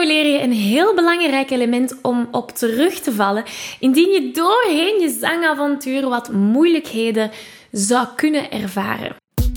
leer je een heel belangrijk element om op terug te vallen indien je doorheen je zangavontuur wat moeilijkheden zou kunnen ervaren.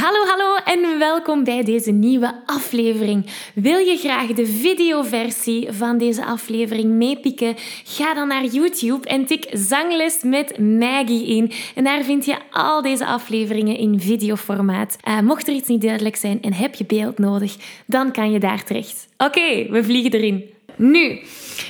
Hallo, hallo en welkom bij deze nieuwe aflevering. Wil je graag de videoversie van deze aflevering meepikken? Ga dan naar YouTube en tik Zangles met Maggie in. En daar vind je al deze afleveringen in videoformaat. Uh, mocht er iets niet duidelijk zijn en heb je beeld nodig, dan kan je daar terecht. Oké, we vliegen erin. Nu,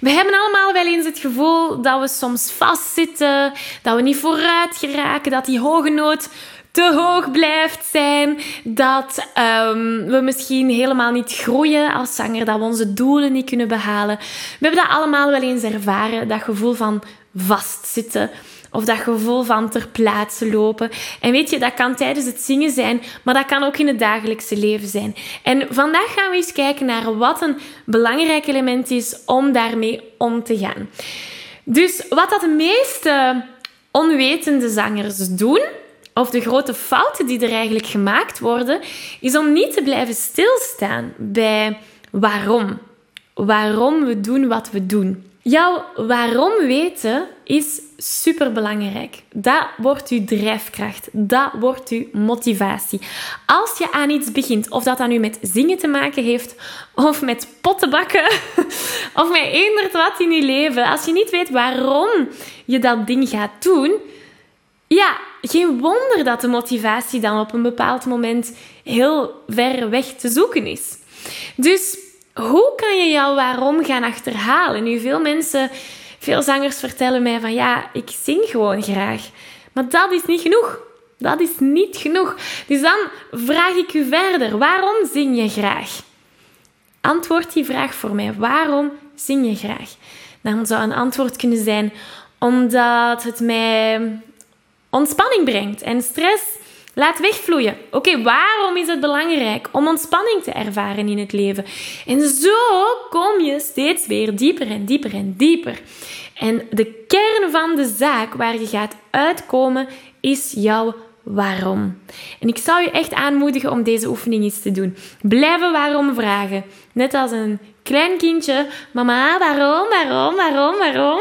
we hebben allemaal wel eens het gevoel dat we soms vastzitten, dat we niet vooruit geraken, dat die hoge noot te hoog blijft zijn, dat um, we misschien helemaal niet groeien als zanger, dat we onze doelen niet kunnen behalen. We hebben dat allemaal wel eens ervaren, dat gevoel van vastzitten. Of dat gevoel van ter plaatse lopen. En weet je, dat kan tijdens het zingen zijn, maar dat kan ook in het dagelijkse leven zijn. En vandaag gaan we eens kijken naar wat een belangrijk element is om daarmee om te gaan. Dus wat dat de meeste onwetende zangers doen, of de grote fouten die er eigenlijk gemaakt worden, is om niet te blijven stilstaan bij waarom. Waarom we doen wat we doen. Jouw waarom weten is superbelangrijk. Dat wordt uw drijfkracht. Dat wordt uw motivatie. Als je aan iets begint, of dat dan nu met zingen te maken heeft, of met pottenbakken, of met eender wat in je leven, als je niet weet waarom je dat ding gaat doen, ja, geen wonder dat de motivatie dan op een bepaald moment heel ver weg te zoeken is. Dus hoe kan je jouw waarom gaan achterhalen? Nu, veel mensen, veel zangers vertellen mij van ja, ik zing gewoon graag. Maar dat is niet genoeg. Dat is niet genoeg. Dus dan vraag ik u verder: waarom zing je graag? Antwoord die vraag voor mij. Waarom zing je graag? Dan zou een antwoord kunnen zijn: omdat het mij ontspanning brengt en stress laat wegvloeien. Oké, waarom is het belangrijk om ontspanning te ervaren in het leven? En zo kom je steeds weer dieper en dieper en dieper. En de kern van de zaak waar je gaat uitkomen is jouw waarom. En ik zou je echt aanmoedigen om deze oefening eens te doen. Blijven waarom vragen. Net als een klein kindje. Mama, waarom, waarom, waarom, waarom?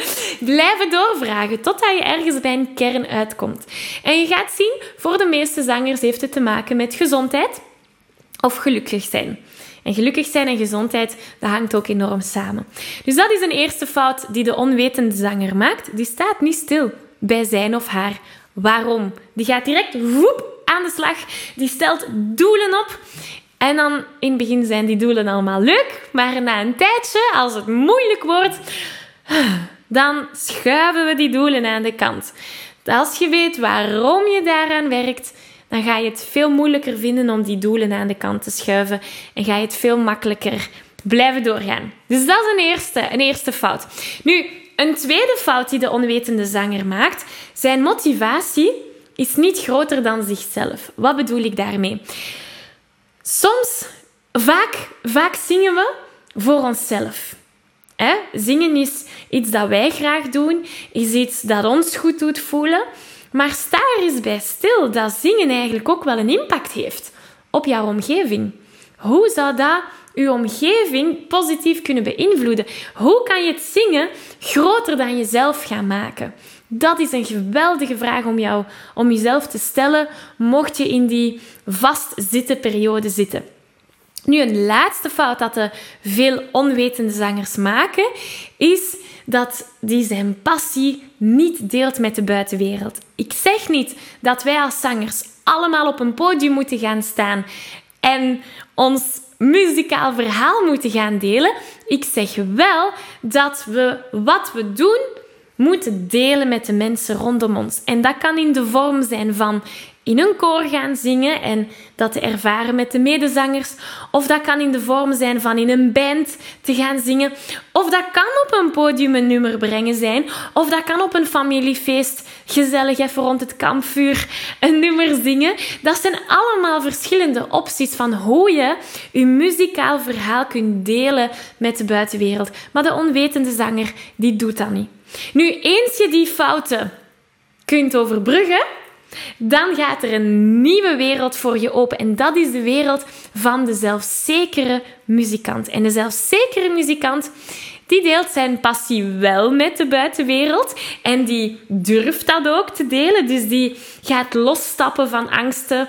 Blijven doorvragen totdat je ergens bij een kern uitkomt. En je gaat zien, voor de meeste zangers heeft het te maken met gezondheid of gelukkig zijn. En gelukkig zijn en gezondheid, dat hangt ook enorm samen. Dus dat is een eerste fout die de onwetende zanger maakt. Die staat niet stil bij zijn of haar waarom. Die gaat direct woep, aan de slag. Die stelt doelen op. En dan in het begin zijn die doelen allemaal leuk, maar na een tijdje, als het moeilijk wordt, dan schuiven we die doelen aan de kant. Als je weet waarom je daaraan werkt, dan ga je het veel moeilijker vinden om die doelen aan de kant te schuiven en ga je het veel makkelijker blijven doorgaan. Dus dat is een eerste, een eerste fout. Nu, een tweede fout die de onwetende zanger maakt, zijn motivatie is niet groter dan zichzelf. Wat bedoel ik daarmee? Soms, vaak, vaak zingen we voor onszelf. Hè? Zingen is iets dat wij graag doen, is iets dat ons goed doet voelen. Maar sta er eens bij stil dat zingen eigenlijk ook wel een impact heeft op jouw omgeving. Hoe zou dat uw omgeving positief kunnen beïnvloeden? Hoe kan je het zingen groter dan jezelf gaan maken? Dat is een geweldige vraag om, jou, om jezelf te stellen, mocht je in die vastzitten periode zitten. Nu, een laatste fout dat de veel onwetende zangers maken, is dat die zijn passie niet deelt met de buitenwereld. Ik zeg niet dat wij als zangers allemaal op een podium moeten gaan staan en ons muzikaal verhaal moeten gaan delen. Ik zeg wel dat we wat we doen moeten delen met de mensen rondom ons. En dat kan in de vorm zijn van in een koor gaan zingen en dat te ervaren met de medezangers. Of dat kan in de vorm zijn van in een band te gaan zingen. Of dat kan op een podium een nummer brengen zijn. Of dat kan op een familiefeest gezellig even rond het kampvuur een nummer zingen. Dat zijn allemaal verschillende opties van hoe je je muzikaal verhaal kunt delen met de buitenwereld. Maar de onwetende zanger, die doet dat niet. Nu, eens je die fouten kunt overbruggen, dan gaat er een nieuwe wereld voor je open. En dat is de wereld van de zelfzekere muzikant. En de zelfzekere muzikant, die deelt zijn passie wel met de buitenwereld. En die durft dat ook te delen. Dus die gaat losstappen van angsten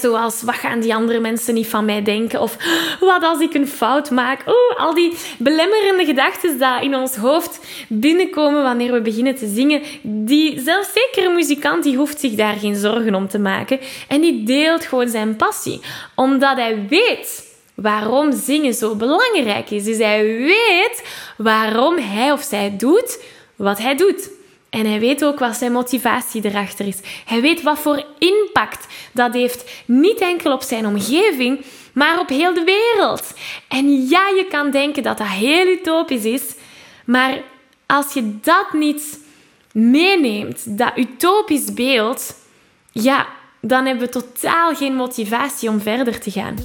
zoals, wat gaan die andere mensen niet van mij denken? Of, wat als ik een fout maak? Oeh, al die belemmerende gedachten die in ons hoofd binnenkomen wanneer we beginnen te zingen. Die zelfzekere muzikant, die hoeft zich daar geen zorgen om te maken. En die deelt gewoon zijn passie. Omdat hij weet waarom zingen zo belangrijk is. Dus hij weet waarom hij of zij doet wat hij doet. En hij weet ook wat zijn motivatie erachter is. Hij weet wat voor impact dat heeft. Niet enkel op zijn omgeving, maar op heel de wereld. En ja, je kan denken dat dat heel utopisch is. Maar als je dat niet meeneemt, dat utopisch beeld, ja, dan hebben we totaal geen motivatie om verder te gaan.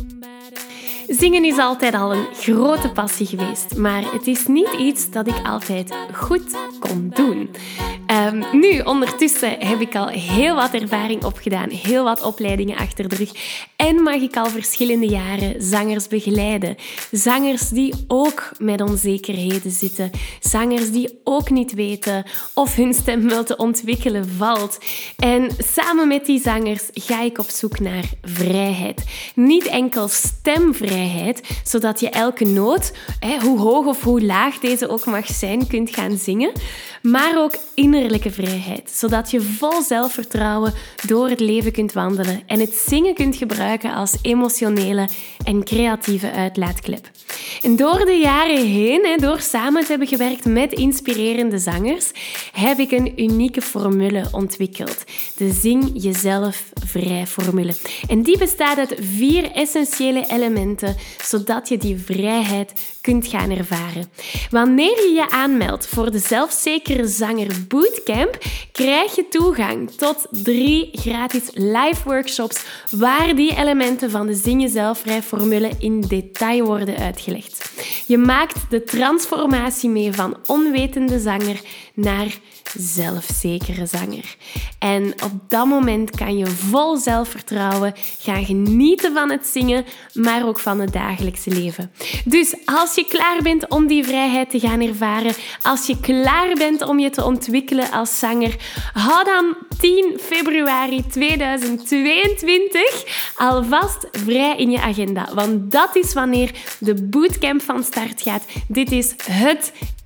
Zingen is altijd al een grote passie geweest, maar het is niet iets dat ik altijd goed kon doen. Um, nu, ondertussen heb ik al heel wat ervaring opgedaan, heel wat opleidingen achter de rug en mag ik al verschillende jaren zangers begeleiden. Zangers die ook met onzekerheden zitten, zangers die ook niet weten of hun stem wel te ontwikkelen valt. En samen met die zangers ga ik op zoek naar vrijheid. Niet enkel stemvrijheid zodat je elke noot, hoe hoog of hoe laag deze ook mag zijn, kunt gaan zingen. Maar ook innerlijke vrijheid, zodat je vol zelfvertrouwen door het leven kunt wandelen en het zingen kunt gebruiken als emotionele en creatieve uitlaatklep. En door de jaren heen, door samen te hebben gewerkt met inspirerende zangers, heb ik een unieke formule ontwikkeld. De Zing Jezelf Vrij formule. En die bestaat uit vier essentiële elementen, zodat je die vrijheid kunt gaan ervaren. Wanneer je je aanmeldt voor de Zelfzekere Zanger Bootcamp, krijg je toegang tot drie gratis live workshops waar die elementen van de Zing Jezelf Vrij formule in detail worden uitgelegd. Je maakt de transformatie mee van onwetende zanger naar zelfzekere zanger. En op dat moment kan je vol zelfvertrouwen gaan genieten van het zingen, maar ook van het dagelijkse leven. Dus als je klaar bent om die vrijheid te gaan ervaren, als je klaar bent om je te ontwikkelen als zanger, hou dan 10 februari 2022 alvast vrij in je agenda. Want dat is wanneer de bootcamp van start gaat. Dit is het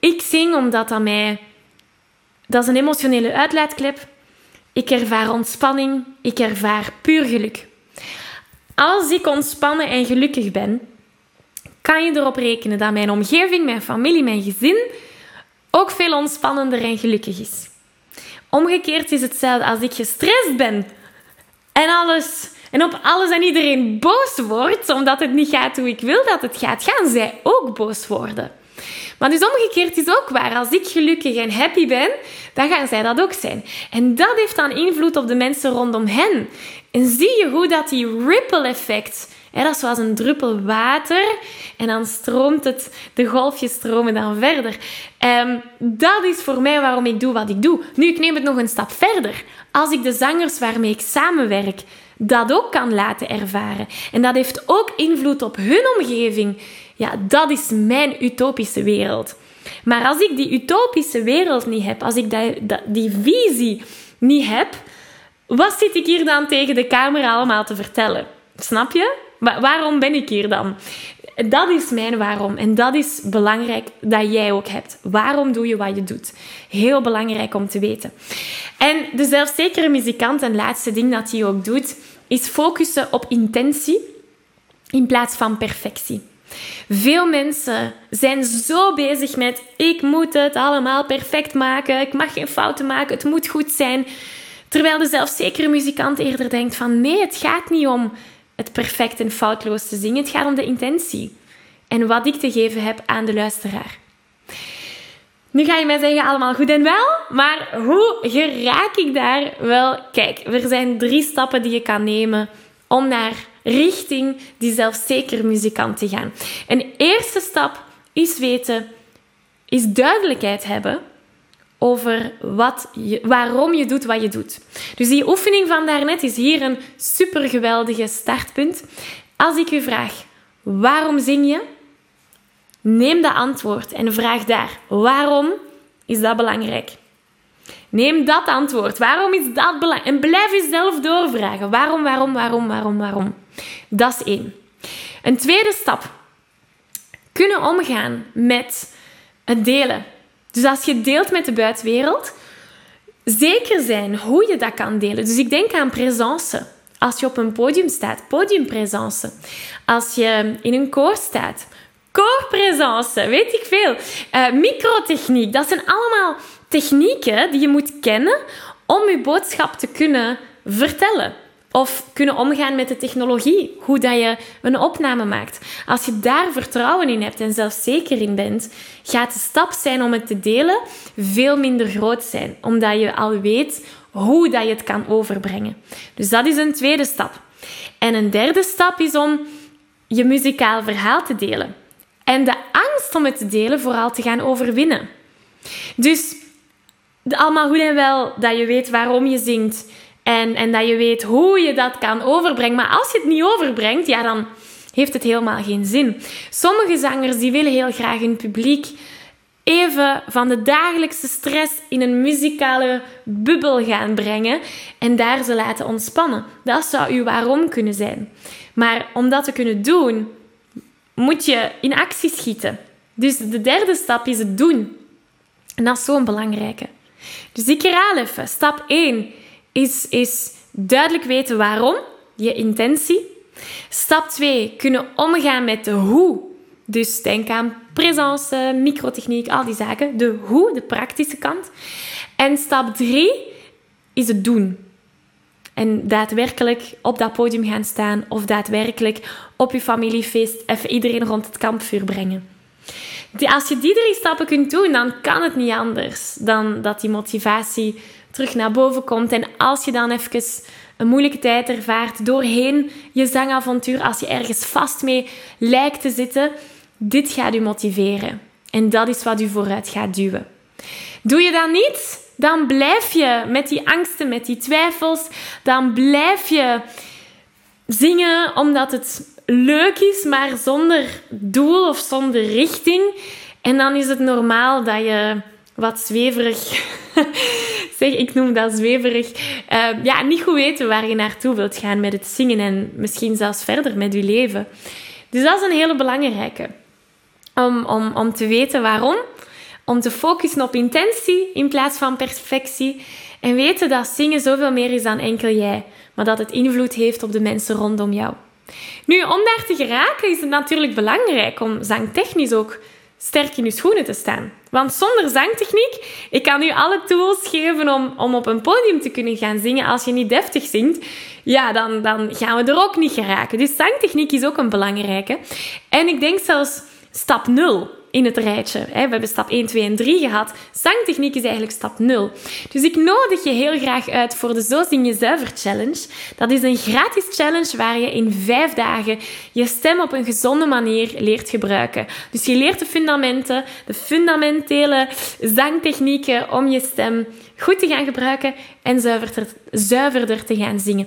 ik zing omdat dat mij... Dat is een emotionele uitlaatklep. Ik ervaar ontspanning. Ik ervaar puur geluk. Als ik ontspannen en gelukkig ben, kan je erop rekenen dat mijn omgeving, mijn familie, mijn gezin ook veel ontspannender en gelukkig is. Omgekeerd is hetzelfde als ik gestrest ben en alles en op alles en iedereen boos wordt omdat het niet gaat hoe ik wil dat het gaat, gaan zij ook boos worden. Maar dus omgekeerd is ook waar. Als ik gelukkig en happy ben, dan gaan zij dat ook zijn. En dat heeft dan invloed op de mensen rondom hen. En zie je hoe dat die ripple effect dat is zoals een druppel water en dan stroomt het, de golfjes stromen dan verder. Um, dat is voor mij waarom ik doe wat ik doe. Nu, ik neem het nog een stap verder. Als ik de zangers waarmee ik samenwerk dat ook kan laten ervaren en dat heeft ook invloed op hun omgeving, ja, dat is mijn utopische wereld. Maar als ik die utopische wereld niet heb, als ik die, die visie niet heb, wat zit ik hier dan tegen de camera allemaal te vertellen? Snap je? waarom ben ik hier dan? Dat is mijn waarom. En dat is belangrijk dat jij ook hebt. Waarom doe je wat je doet? Heel belangrijk om te weten. En de zelfzekere muzikant, een laatste ding dat hij ook doet, is focussen op intentie in plaats van perfectie. Veel mensen zijn zo bezig met ik moet het allemaal perfect maken, ik mag geen fouten maken, het moet goed zijn. Terwijl de zelfzekere muzikant eerder denkt van nee, het gaat niet om het perfect en foutloos te zingen, het gaat om de intentie. En wat ik te geven heb aan de luisteraar. Nu ga je mij zeggen, allemaal goed en wel, maar hoe geraak ik daar? Wel, kijk, er zijn drie stappen die je kan nemen om naar richting die zelfzeker muzikant te gaan. Een eerste stap is weten, is duidelijkheid hebben over wat je, waarom je doet wat je doet. Dus die oefening van daarnet is hier een supergeweldige startpunt. Als ik u vraag, waarom zing je? Neem dat antwoord en vraag daar, waarom is dat belangrijk? Neem dat antwoord. Waarom is dat belangrijk? En blijf jezelf doorvragen. Waarom, waarom, waarom, waarom, waarom? Dat is één. Een tweede stap. Kunnen omgaan met het delen. Dus als je deelt met de buitenwereld, zeker zijn hoe je dat kan delen. Dus ik denk aan presence. Als je op een podium staat, podiumpresence. Als je in een koor staat, koorpresence, weet ik veel. Uh, microtechniek, dat zijn allemaal technieken die je moet kennen om je boodschap te kunnen vertellen. Of kunnen omgaan met de technologie, hoe dat je een opname maakt. Als je daar vertrouwen in hebt en zelfs zeker in bent, gaat de stap zijn om het te delen veel minder groot zijn, omdat je al weet hoe dat je het kan overbrengen. Dus dat is een tweede stap. En een derde stap is om je muzikaal verhaal te delen. En de angst om het te delen vooral te gaan overwinnen. Dus allemaal goed en wel dat je weet waarom je zingt en, en dat je weet hoe je dat kan overbrengen. Maar als je het niet overbrengt, ja, dan heeft het helemaal geen zin. Sommige zangers die willen heel graag hun publiek even van de dagelijkse stress in een muzikale bubbel gaan brengen en daar ze laten ontspannen. Dat zou uw waarom kunnen zijn. Maar om dat te kunnen doen, moet je in actie schieten. Dus de derde stap is het doen. En dat is zo'n belangrijke. Dus ik herhaal even. Stap 1 is, is duidelijk weten waarom, je intentie. Stap 2, kunnen omgaan met de hoe. Dus denk aan presence, microtechniek, al die zaken. De hoe, de praktische kant. En stap 3 is het doen. En daadwerkelijk op dat podium gaan staan of daadwerkelijk op je familiefeest even iedereen rond het kampvuur brengen. Als je die drie stappen kunt doen, dan kan het niet anders dan dat die motivatie terug naar boven komt. En als je dan even een moeilijke tijd ervaart doorheen je zangavontuur, als je ergens vast mee lijkt te zitten, dit gaat u motiveren. En dat is wat u vooruit gaat duwen. Doe je dat niet, dan blijf je met die angsten, met die twijfels, dan blijf je zingen omdat het leuk is, maar zonder doel of zonder richting. En dan is het normaal dat je wat zweverig zeg, ik noem dat zweverig. Uh, ja, niet goed weten waar je naartoe wilt gaan met het zingen en misschien zelfs verder met je leven. Dus dat is een hele belangrijke. Om, om, om te weten waarom. Om te focussen op intentie in plaats van perfectie. En weten dat zingen zoveel meer is dan enkel jij. Maar dat het invloed heeft op de mensen rondom jou. Nu, om daar te geraken is het natuurlijk belangrijk om zangtechnisch ook sterk in je schoenen te staan. Want zonder zangtechniek, ik kan u alle tools geven om, om op een podium te kunnen gaan zingen. Als je niet deftig zingt, ja, dan, dan gaan we er ook niet geraken. Dus zangtechniek is ook een belangrijke. En ik denk zelfs stap 0 in het rijtje. We hebben stap 1, 2 en 3 gehad. Zangtechniek is eigenlijk stap 0. Dus ik nodig je heel graag uit voor de Zo Zing Je Zuiver Challenge. Dat is een gratis challenge waar je in vijf dagen je stem op een gezonde manier leert gebruiken. Dus je leert de fundamenten, de fundamentele zangtechnieken om je stem goed te gaan gebruiken en zuiverder, zuiverder te gaan zingen.